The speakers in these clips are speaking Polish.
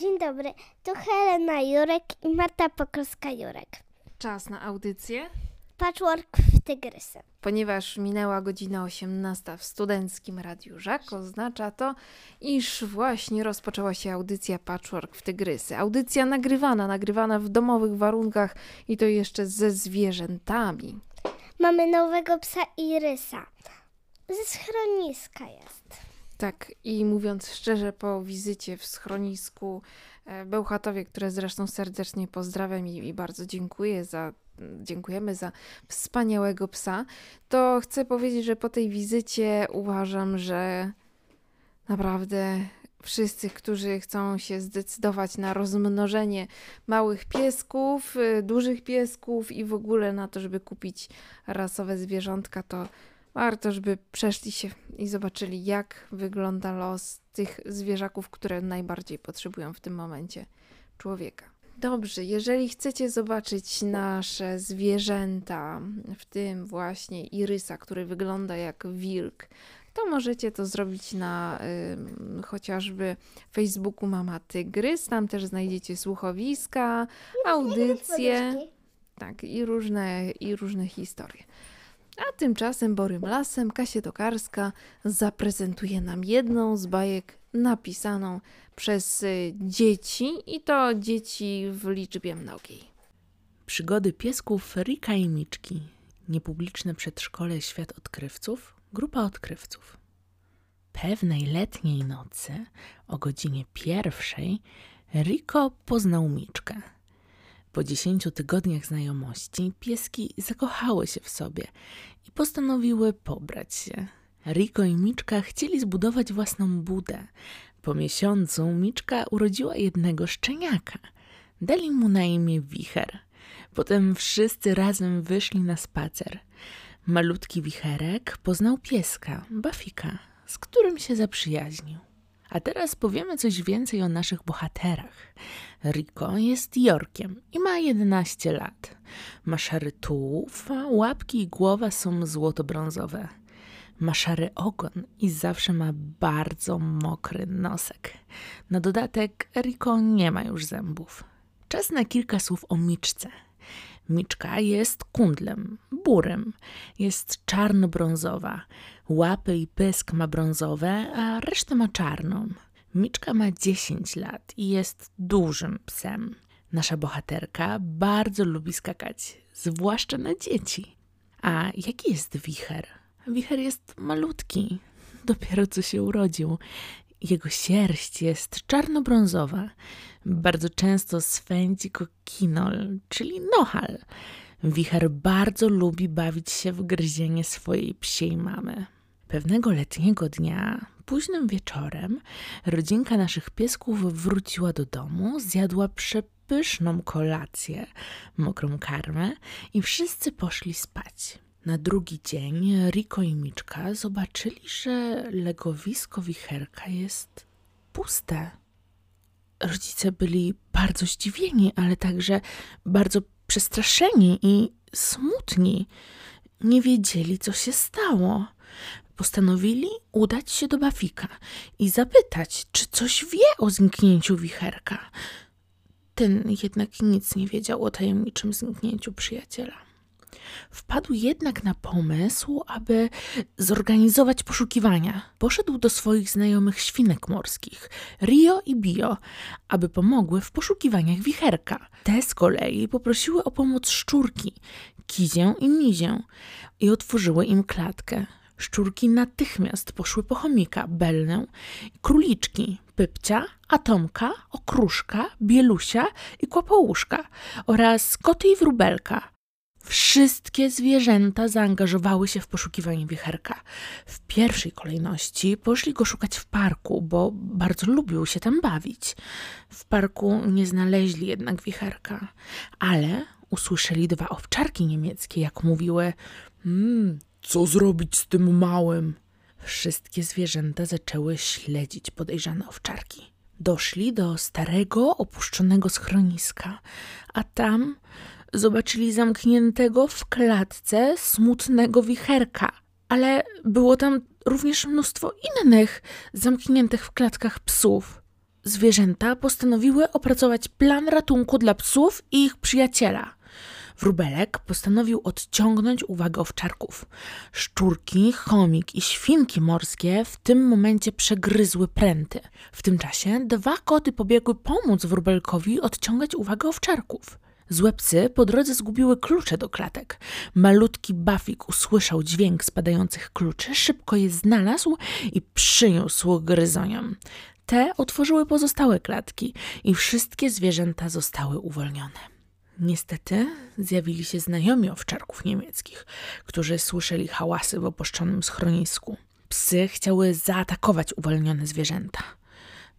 Dzień dobry, tu Helena Jurek i Marta Pokorska-Jurek. Czas na audycję. Patchwork w Tygrysy. Ponieważ minęła godzina 18 w studenckim Radiu Żak, oznacza to, iż właśnie rozpoczęła się audycja Patchwork w Tygrysy. Audycja nagrywana, nagrywana w domowych warunkach i to jeszcze ze zwierzętami. Mamy nowego psa Irysa. Ze schroniska jest. Tak, i mówiąc szczerze, po wizycie w schronisku e, Bełchatowie, które zresztą serdecznie pozdrawiam i, i bardzo dziękuję za dziękujemy za wspaniałego psa, to chcę powiedzieć, że po tej wizycie uważam, że naprawdę wszyscy, którzy chcą się zdecydować na rozmnożenie małych piesków, y, dużych piesków i w ogóle na to, żeby kupić rasowe zwierzątka, to warto, żeby przeszli się i zobaczyli, jak wygląda los tych zwierzaków, które najbardziej potrzebują w tym momencie człowieka. Dobrze, jeżeli chcecie zobaczyć nasze zwierzęta, w tym właśnie irysa, który wygląda jak wilk, to możecie to zrobić na y, chociażby Facebooku Mama Tygrys. Tam też znajdziecie słuchowiska, audycje. Tak, i różne, i różne historie. A tymczasem Borym Lasem Kasia Tokarska zaprezentuje nam jedną z bajek napisaną przez y, dzieci i to dzieci w liczbie mnogiej. Przygody piesków Rika i Miczki. Niepubliczne przedszkole Świat Odkrywców. Grupa odkrywców. Pewnej letniej nocy o godzinie pierwszej Riko poznał Miczkę. Po dziesięciu tygodniach znajomości pieski zakochały się w sobie i postanowiły pobrać się. Riko i Miczka chcieli zbudować własną budę. Po miesiącu Miczka urodziła jednego szczeniaka. Dali mu na imię Wicher. Potem wszyscy razem wyszli na spacer. Malutki wicherek poznał pieska, Bafika, z którym się zaprzyjaźnił. A teraz powiemy coś więcej o naszych bohaterach. Rico jest Jorkiem i ma 11 lat. Ma szary tułów, a łapki i głowa są złoto-brązowe. Ma szary ogon i zawsze ma bardzo mokry nosek. Na dodatek Rico nie ma już zębów. Czas na kilka słów o Miczce. Miczka jest kundlem, burym. Jest czarno-brązowa. Łapy i pysk ma brązowe, a resztę ma czarną. Miczka ma 10 lat i jest dużym psem. Nasza bohaterka bardzo lubi skakać, zwłaszcza na dzieci. A jaki jest wicher? Wicher jest malutki, dopiero co się urodził. Jego sierść jest czarno-brązowa. Bardzo często swędzi go kinol, czyli nohal. Wicher bardzo lubi bawić się w gryzienie swojej psiej mamy. Pewnego letniego dnia, późnym wieczorem, rodzinka naszych piesków wróciła do domu, zjadła przepyszną kolację, mokrą karmę i wszyscy poszli spać. Na drugi dzień Riko i Miczka zobaczyli, że legowisko wicherka jest puste. Rodzice byli bardzo zdziwieni, ale także bardzo przestraszeni i smutni. Nie wiedzieli, co się stało. Postanowili udać się do Bafika i zapytać, czy coś wie o zniknięciu wicherka. Ten jednak nic nie wiedział o tajemniczym zniknięciu przyjaciela. Wpadł jednak na pomysł, aby zorganizować poszukiwania. Poszedł do swoich znajomych świnek morskich, Rio i Bio, aby pomogły w poszukiwaniach wicherka. Te z kolei poprosiły o pomoc szczurki, Kizię i Mizię i otworzyły im klatkę. Szczurki natychmiast poszły po chomika, Belnę, króliczki, Pypcia, Atomka, Okruszka, Bielusia i Kłapołuszka oraz koty i wróbelka. Wszystkie zwierzęta zaangażowały się w poszukiwanie wicherka. W pierwszej kolejności poszli go szukać w parku, bo bardzo lubił się tam bawić. W parku nie znaleźli jednak wicherka, ale usłyszeli dwa owczarki niemieckie, jak mówiły: Mmm, co zrobić z tym małym? Wszystkie zwierzęta zaczęły śledzić podejrzane owczarki. Doszli do starego, opuszczonego schroniska, a tam zobaczyli zamkniętego w klatce smutnego wicherka. Ale było tam również mnóstwo innych zamkniętych w klatkach psów. zwierzęta postanowiły opracować plan ratunku dla psów i ich przyjaciela. Wróbelek postanowił odciągnąć uwagę owczarków. Szczurki, chomik i świnki morskie w tym momencie przegryzły pręty. W tym czasie dwa koty pobiegły pomóc wróbelkowi odciągać uwagę owczarków. Złe psy po drodze zgubiły klucze do klatek. Malutki Bafik usłyszał dźwięk spadających kluczy, szybko je znalazł i przyniósł gryzoniom. Te otworzyły pozostałe klatki i wszystkie zwierzęta zostały uwolnione. Niestety zjawili się znajomi owczarków niemieckich, którzy słyszeli hałasy w opuszczonym schronisku. Psy chciały zaatakować uwolnione zwierzęta.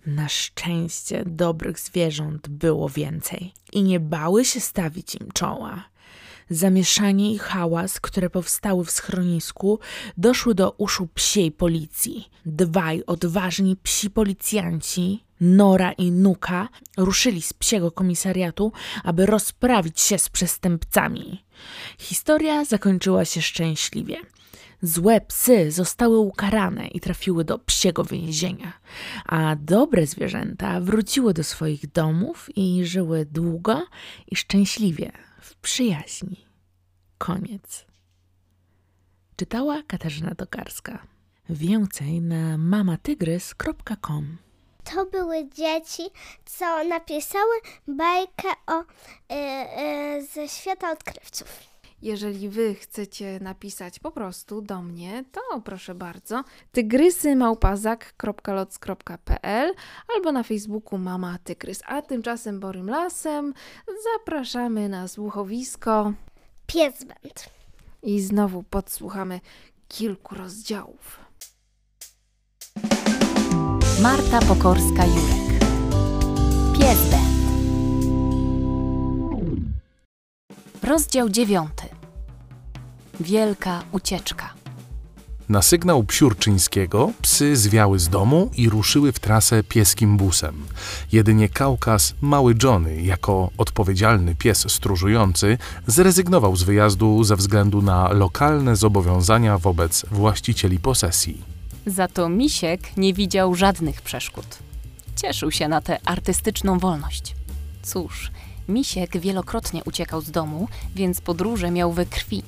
Na szczęście dobrych zwierząt było więcej i nie bały się stawić im czoła. Zamieszanie i hałas, które powstały w schronisku, doszły do uszu psiej policji. Dwaj odważni psi policjanci, Nora i Nuka, ruszyli z psiego komisariatu, aby rozprawić się z przestępcami. Historia zakończyła się szczęśliwie. Złe psy zostały ukarane i trafiły do psiego więzienia, a dobre zwierzęta wróciły do swoich domów i żyły długo i szczęśliwie w przyjaźni. Koniec. Czytała Katarzyna Tokarska. Więcej na mamatygrys.com. To były dzieci, co napisały bajkę o, y, y, ze świata odkrywców. Jeżeli wy chcecie napisać po prostu do mnie, to proszę bardzo, tygrysymałpazak.loc.pl albo na Facebooku Mama Tygrys. A tymczasem Borym Lasem zapraszamy na słuchowisko Piesbęd. i znowu podsłuchamy kilku rozdziałów. Marta Pokorska-Jurek. Pies. Rozdział dziewiąty. Wielka ucieczka. Na sygnał psiurczyńskiego psy zwiały z domu i ruszyły w trasę pieskim busem. Jedynie Kaukaz, mały Johnny, jako odpowiedzialny pies stróżujący, zrezygnował z wyjazdu ze względu na lokalne zobowiązania wobec właścicieli posesji. Za to Misiek nie widział żadnych przeszkód. Cieszył się na tę artystyczną wolność. Cóż, Misiek wielokrotnie uciekał z domu, więc podróże miał we krwi.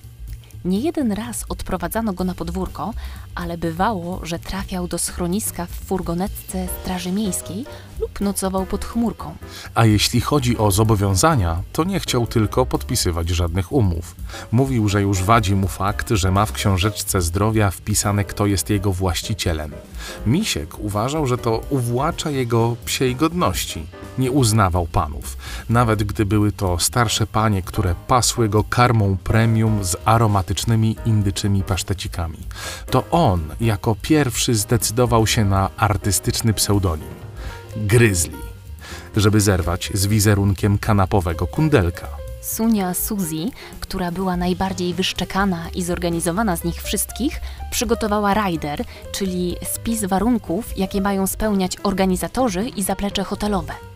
Nie jeden raz odprowadzano go na podwórko, ale bywało, że trafiał do schroniska w furgonetce Straży Miejskiej lub nocował pod chmurką. A jeśli chodzi o zobowiązania, to nie chciał tylko podpisywać żadnych umów. Mówił, że już wadzi mu fakt, że ma w książeczce zdrowia wpisane, kto jest jego właścicielem. Misiek uważał, że to uwłacza jego psiej godności. Nie uznawał panów, nawet gdy były to starsze panie, które pasły go karmą premium z aromatycznymi indyczymi pasztecikami. To on jako pierwszy zdecydował się na artystyczny pseudonim Grizzly, żeby zerwać z wizerunkiem kanapowego kundelka. Sunia Suzy, która była najbardziej wyszczekana i zorganizowana z nich wszystkich, przygotowała rider, czyli spis warunków, jakie mają spełniać organizatorzy i zaplecze hotelowe.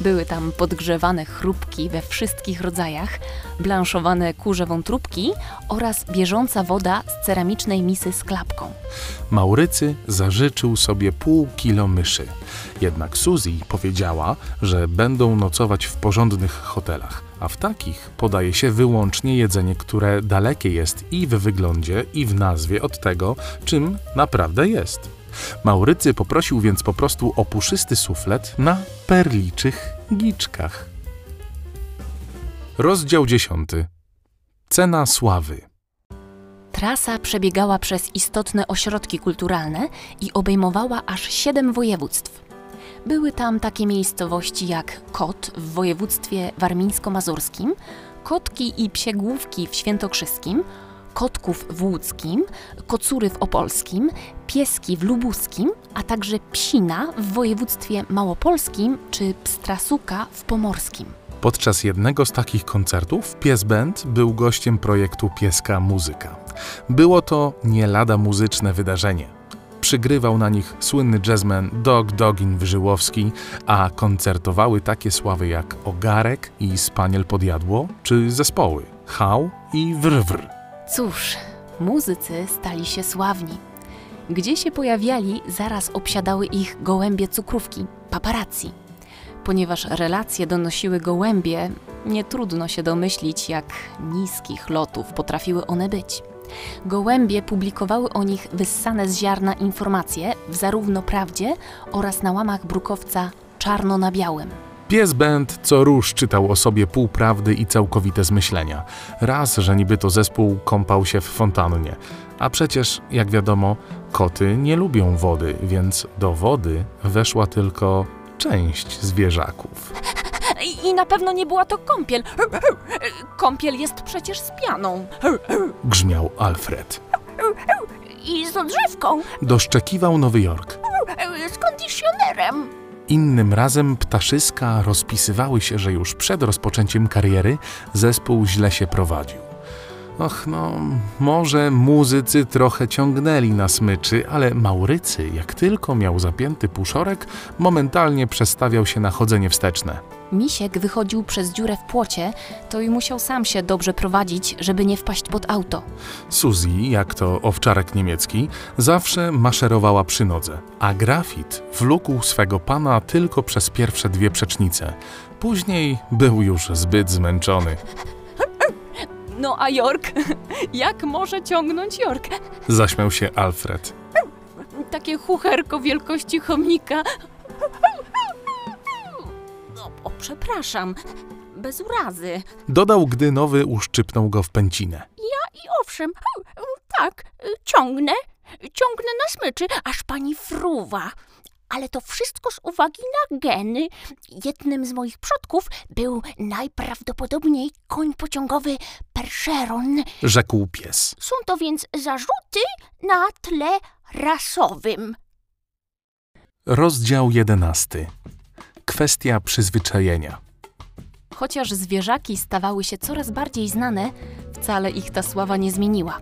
Były tam podgrzewane chrupki we wszystkich rodzajach, blanszowane kurze wątróbki oraz bieżąca woda z ceramicznej misy z klapką. Maurycy zażyczył sobie pół kilo myszy. Jednak Suzy powiedziała, że będą nocować w porządnych hotelach, a w takich podaje się wyłącznie jedzenie, które dalekie jest i w wyglądzie, i w nazwie od tego, czym naprawdę jest. Maurycy poprosił więc po prostu o puszysty suflet na perliczych giczkach. Rozdział 10. Cena sławy. Trasa przebiegała przez istotne ośrodki kulturalne i obejmowała aż siedem województw. Były tam takie miejscowości jak Kot w województwie warmińsko-mazurskim, Kotki i Psiegłówki w Świętokrzyskim, Kotków w Łódzkim, Kocury w Opolskim, Pieski w Lubuskim, a także Psina w województwie małopolskim czy Pstrasuka w pomorskim. Podczas jednego z takich koncertów Pies Band był gościem projektu Pieska Muzyka. Było to nie lada muzyczne wydarzenie. Przygrywał na nich słynny jazzman Dog Dogin Wyżyłowski, a koncertowały takie sławy jak Ogarek i Spaniel Podjadło, czy zespoły Hał i Wrwr. Cóż, muzycy stali się sławni. Gdzie się pojawiali, zaraz obsiadały ich gołębie cukrówki. paparazzi. Ponieważ relacje donosiły gołębie, nie trudno się domyślić, jak niskich lotów potrafiły one być. Gołębie publikowały o nich wyssane z ziarna informacje w zarówno prawdzie oraz na łamach brukowca czarno na białym. Pies Bent co róż czytał o sobie półprawdy i całkowite zmyślenia. Raz, że niby to zespół kąpał się w fontannie. A przecież, jak wiadomo, koty nie lubią wody, więc do wody weszła tylko część zwierzaków. I, na pewno nie była to kąpiel. Kąpiel jest przecież z pianą. Grzmiał Alfred. I z odżywką. Doszczekiwał Nowy Jork. Z kondicionerem. Innym razem ptaszyska rozpisywały się, że już przed rozpoczęciem kariery zespół źle się prowadził. Och, no, może muzycy trochę ciągnęli na smyczy, ale Maurycy, jak tylko miał zapięty puszorek, momentalnie przestawiał się na chodzenie wsteczne. Misiek wychodził przez dziurę w płocie, to i musiał sam się dobrze prowadzić, żeby nie wpaść pod auto. Suzy, jak to owczarek niemiecki, zawsze maszerowała przy nodze, a grafit wlókł swego pana tylko przez pierwsze dwie przecznice. Później był już zbyt zmęczony. No a York? Jak może ciągnąć York? Zaśmiał się Alfred. Takie chucherko wielkości chomika. No, o, przepraszam. Bez urazy. Dodał, gdy nowy uszczypnął go w pęcinę. I owszem, tak, ciągnę, ciągnę na smyczy, aż pani fruwa. Ale to wszystko z uwagi na geny. Jednym z moich przodków był najprawdopodobniej koń pociągowy Percheron. Rzekł pies. Są to więc zarzuty na tle rasowym. Rozdział jedenasty. Kwestia przyzwyczajenia. Chociaż zwierzaki stawały się coraz bardziej znane, wcale ich ta sława nie zmieniła.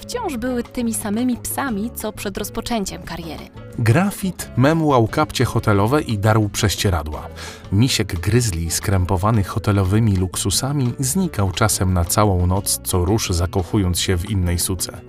Wciąż były tymi samymi psami, co przed rozpoczęciem kariery. Grafit memłał kapcie hotelowe i darł prześcieradła. Misiek gryzli, skrępowany hotelowymi luksusami, znikał czasem na całą noc, co rusz zakochując się w innej suce.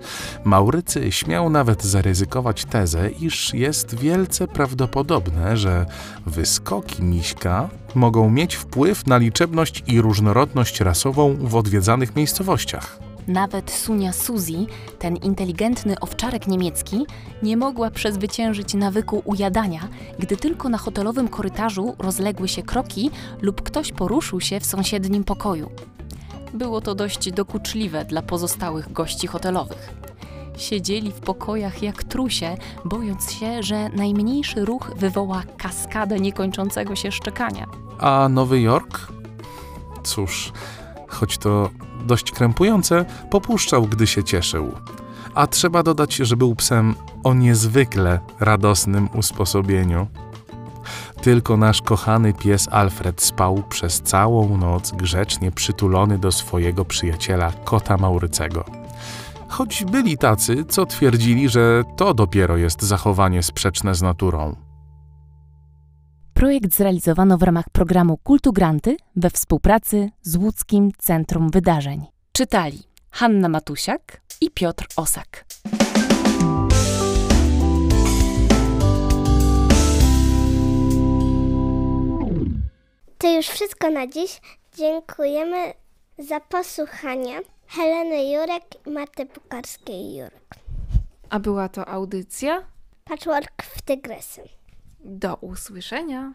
Maurycy śmiał nawet zaryzykować tezę, iż jest wielce prawdopodobne, że wyskoki miśka mogą mieć wpływ na liczebność i różnorodność rasową w odwiedzanych miejscowościach. Nawet Sunia Suzy, ten inteligentny owczarek niemiecki, nie mogła przezwyciężyć nawyku ujadania, gdy tylko na hotelowym korytarzu rozległy się kroki lub ktoś poruszył się w sąsiednim pokoju. Było to dość dokuczliwe dla pozostałych gości hotelowych. Siedzieli w pokojach jak trusie, bojąc się, że najmniejszy ruch wywoła kaskadę niekończącego się szczekania. A Nowy Jork? Cóż, choć to dość krępujące, popuszczał, gdy się cieszył. A trzeba dodać, że był psem o niezwykle radosnym usposobieniu. Tylko nasz kochany pies Alfred spał przez całą noc grzecznie przytulony do swojego przyjaciela kota Maurycego. Choć byli tacy, co twierdzili, że to dopiero jest zachowanie sprzeczne z naturą. Projekt zrealizowano w ramach programu Kultu Granty we współpracy z Łódzkim Centrum Wydarzeń. Czytali Hanna Matusiak i Piotr Osak. To już wszystko na dziś. Dziękujemy za posłuchanie Heleny Jurek i Marty Pukarskiej-Jurek. A była to audycja? Patchwork w Tygrysy. Do usłyszenia.